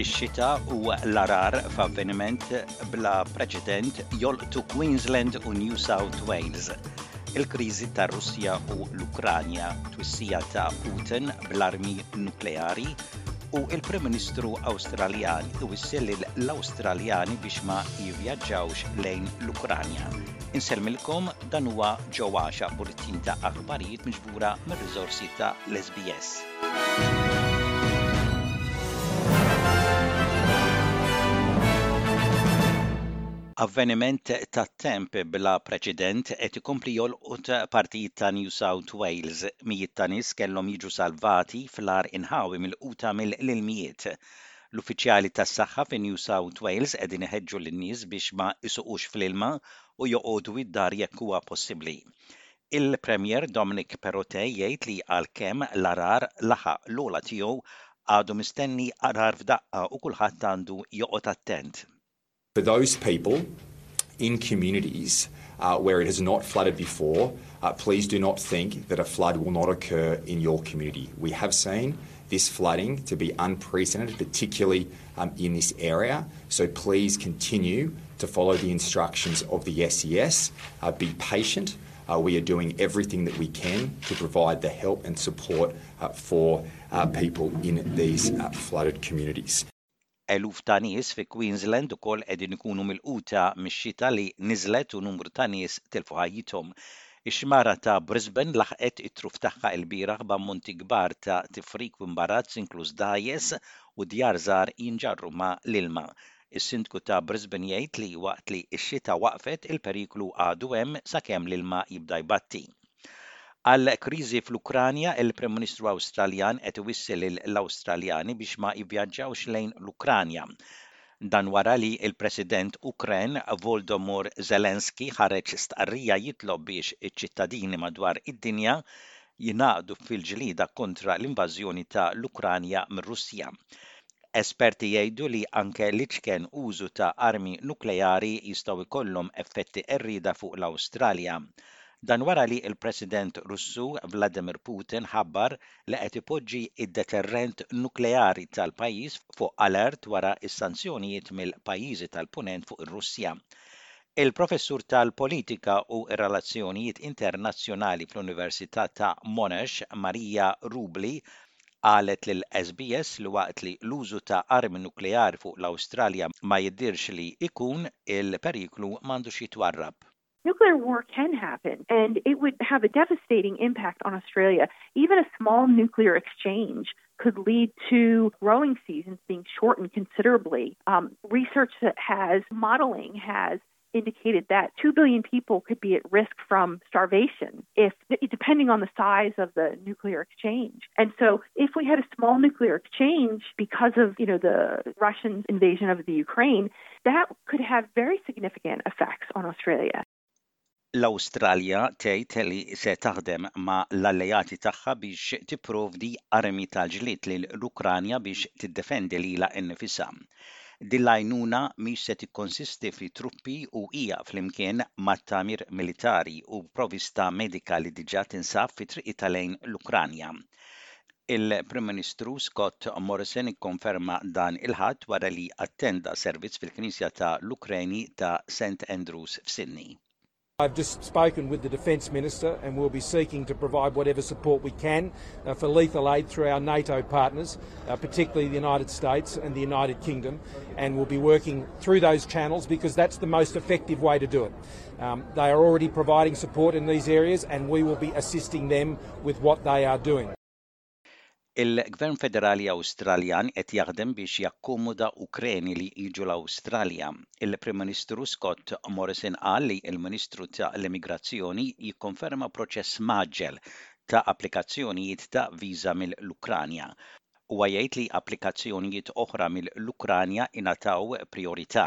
Ix-xita u l-arar f'avveniment bla preċedent jolqtu Queensland u New South Wales. Il-kriżi tar-Russja u l-Ukranja, twissija ta' Putin bl-armi nukleari, u l-Prim Ministru Awstraljan iwissel lil l-Awstraljani biex ma jivvjaġġawx lejn l-Ukranja. Insellmilkom dan huwa Ġo Għaxa bulettin ta' aħbarijiet miġbura mir-riżorsi ta' l-SBS. Avveniment tat-temp bla preċedent qed ikompli jolqot partijiet ta' New South South Wales, mijiet ta' nies kellhom jiġu salvati fl-agħar inħawi milquta mill-ilmijiet. L-uffiċjali tas-saħħa fi New South Wales qegħdin iħeġġu lin-nies biex ma isuqux fl-ilma u joqogħdu id-dar jekk huwa possibbli. Il-Premier Dominic Perrottet jgħid li għalkemm l-għargħar laħaq l-għola tiegħu, għadu mistenni għargħar f'daqqa u kulħadd għandu joqgħod attent. For those people in communities uh, where it has not flooded before, uh, please do not think that a flood will not occur in your community. We have seen this flooding to be unprecedented, particularly um, in this area. So please continue to follow the instructions of the SES. Uh, be patient. Uh, we are doing everything that we can to provide the help and support uh, for uh, people in these uh, flooded communities. Eluf ta' nies fi Queensland ukoll qegħdin ikunu milquta mix-xita li niżlet u numru ta' nies tilfu ħajjithom. Ix-xmara ta' Brisbane laħqet it-truf tagħha ilbieraħ b'ammonti kbar ta' tifrik u imbarazz inkluż dgħajjes u djar żgħar jinġarru ma' l-ilma. Is-Sindku ta' Brisbane jgħid li waqt li x-xita waqfet, il-periklu għadu hemm sakemm l-ilma jibda jbatti. Għall-kriżi fl-Ukranja, il-Prim Ministru Awstraljan qed iwissi lill-Awstraljani biex ma jivvjaġġawx lejn l-Ukranja. Dan wara li l-President Ukren Volodymyr Zelensky ħareġ stqarrija jitlob biex iċ-ċittadini madwar id-dinja jingħaqdu fil-ġlieda kontra l-invażjoni ta' l-Ukranja mir-Russja. Esperti jgħidu li anke l-iċken użu ta' armi nukleari jistgħu jkollhom effetti qerrieda fuq l-Awstralja. Dan wara li l-President Russu Vladimir Putin ħabbar li qed ipoġġi d-deterrent nukleari tal-pajjiż fuq alert wara s-sanzjonijiet mill-pajjiżi tal-Punent fuq ir-Russja. Il-Professur tal-Politika u r-Relazzjonijiet Internazzjonali fl-Università ta' Monash, Maria Rubli, qalet lil SBS li waqt li l-użu ta' armi nukleari fuq l-Awstralja ma jidhirx li jkun, il-periklu m'għandux jitwarrab. nuclear war can happen and it would have a devastating impact on Australia. Even a small nuclear exchange could lead to growing seasons being shortened considerably. Um, research that has, modeling has indicated that 2 billion people could be at risk from starvation if depending on the size of the nuclear exchange. And so if we had a small nuclear exchange because of, you know, the Russian invasion of the Ukraine, That could have very significant effects on Australia. L-Awstralja tgħid li se taħdem ma' l-alleati tagħha biex tipprovdi armi tal-ġlied lil l-Ukranja biex tiddefendi lilha nnifisha. Din l-għajnuna mhix se tikkonsisti fi truppi u hija, flimkien ma' tagħmir militari u provvista medika li diġà tinsab fi triqitha lejn l-Ukranja, Il-Prim Ministru Scott Morrison ikkonferma dan il-ħadd wara li attenda servizz fil-Knisja ta' l-Ukreni ta' St. Andrews f'Sydney. I've just spoken with the Defence Minister and we'll be seeking to provide whatever support we can uh, for lethal aid through our NATO partners, uh, particularly the United States and the United Kingdom. And we'll be working through those channels because that's the most effective way to do it. Um, they are already providing support in these areas and we will be assisting them with what they are doing. Il-Gvern Federali Awstraljan qed jaħdem biex jakkomoda Ukreni li jiġu l-Awstralja. Il-Prim Ministru Scott Morrison qal li l-Ministru ta' l-Immigrazzjoni jikkonferma proċess mgħaġġel ta' applikazzjonijiet ta' viża mill-Ukranja. Huwa jgħid li applikazzjonijiet oħra mill-Ukranja ingħataw prijorità.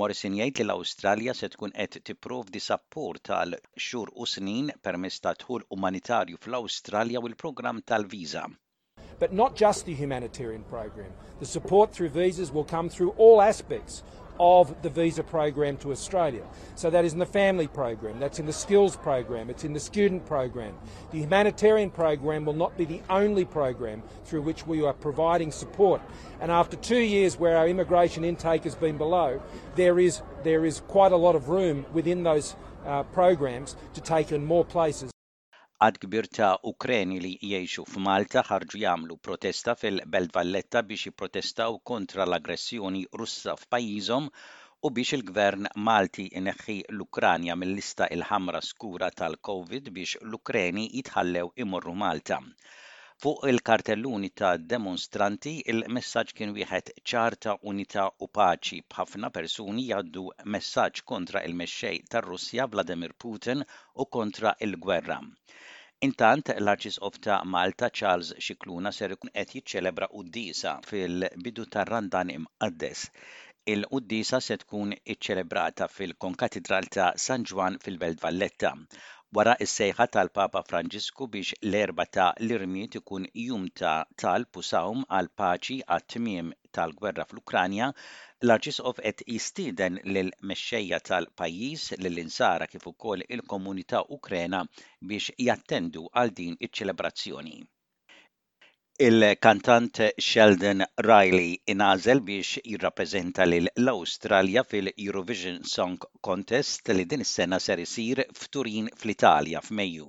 Morrison jgħid li l-Awstralja se tkun qed tipprovdi sapport għal xhur u snin permezz ta' dħul umanitarju fl-Awstralja u l-programm tal-viża. But not just the humanitarian program. The support through visas will come through all aspects of the visa program to Australia. So that is in the family program, that's in the skills program, it's in the student program. The humanitarian program will not be the only program through which we are providing support. And after two years where our immigration intake has been below, there is, there is quite a lot of room within those uh, programs to take in more places. Għadd kbir ta' Ukreni li jgħixu f'Malta ħarġu jagħmlu protesta fil-Belt Valletta biex jipprotestaw kontra l-aggressjoni Russa f'pajjiżhom u biex il-Gvern Malti ineħħi l-Ukranja mil-lista il-ħamra skura tal-Covid biex l-Ukreni jitħallew imorru Malta. Fuq il-kartelluni tad-demonstranti, il-messaġġ kien wieħed ċar ta' unità u paċi, b'ħafna persuni jgħaddu messaġġ kontra il-mexxej tar-Russja Vladimir Putin u kontra l-gwerra. Intant, l-Arċisqof ta' Malta Charles Scicluna ser ikun qed jiċċelebra quddiesa fil-bidu tar-Randan Imqaddes. Il-quddiesa se tkun iċċelebrata fil-Konkatidral ta' San Ġwann fil-Belt Valletta, wara s-sejħa tal-Papa Franġisku biex l-Erbgħa ta' l-Irmied ikun jum ta' talb u sawm għall-paċi għat-tmiem tal-gwerra fl-Ukranja, l-Arċisqof qed jistieden lill-mexxejja tal-pajjiż, lill-Insara kif ukoll il-komunità Ukrena biex jattendu għal din iċ-ċelebrazzjoni. Il-kantant Sheldon Riley ingħażel biex jirrappreżenta lil l-Awstralja fil-Eurovision Song Contest li din is-sena ser isir f'Turin fl-Italja f'Mejju.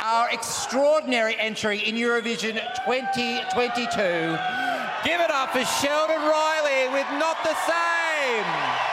our extraordinary entry in Eurovision 2022. Give it up for Sheldon Riley with Not the Same.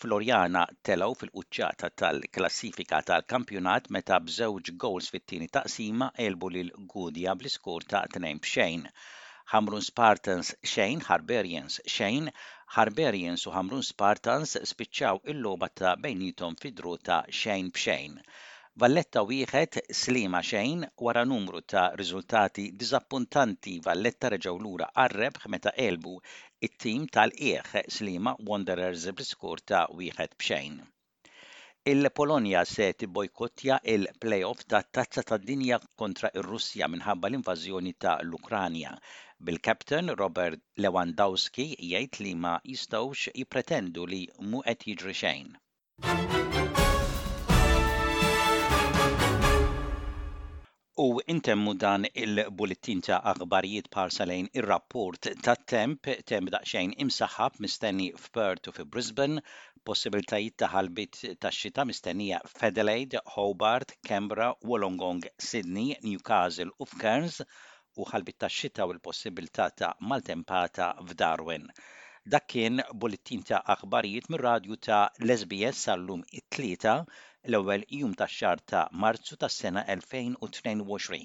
Floriana telgħu fil-quċċata tal-klassifika tal-kampjonat meta b'żewġ gowls fit-tieni taqsima għelbu lil Gudja bl-iskor ta' tnejn b'xejn. Ħamrun Spartans xejn, Harberians xejn, Harberians u Ħamrun Spartans spiċċaw il-logħba ta' bejniethom fi draw ta' xejn b'xejn. Valletta wieħed, Sliema xejn, wara numru ta' riżultati diżappuntanti Valletta reġgħu lura għar-rebħ meta għelbu it-tim tal-qiegħ Sliema Wanderers bi skor ta' wieħed b'xejn. Il-Polonja se tibbojkottja l-play-off tat-Tazza tad-Dinja kontra r-Russja minħabba l-invażjoni ta' l-Ukranja, bil-captain Robert Lewandowski jgħid li ma jistgħux jippretendu li mhu qed jiġri xejn. U intemmu dan il-bullettin ta' aħbarijiet b'ħarsa lejn ir-rapport tat-temp, temp daqsxejn imsaħħab mistenni f'Perth u fi Brisbane, possibiltajiet ta' ħalbiet tax-xita mistennija f'Adelaide, Hobart, Canberra, Wollongong, Sydney, Newcastle u f'Cairns, u ħalbit tax-xita u l-possibbiltà ta' maltempata f'Darwin. Dak kien bulittin ta' aħbarijiet mir-radju ta' l-SBS sa llum it-Tlieta, l-ewwel jum tax-xahar ta' Marzu tas-sena 2022.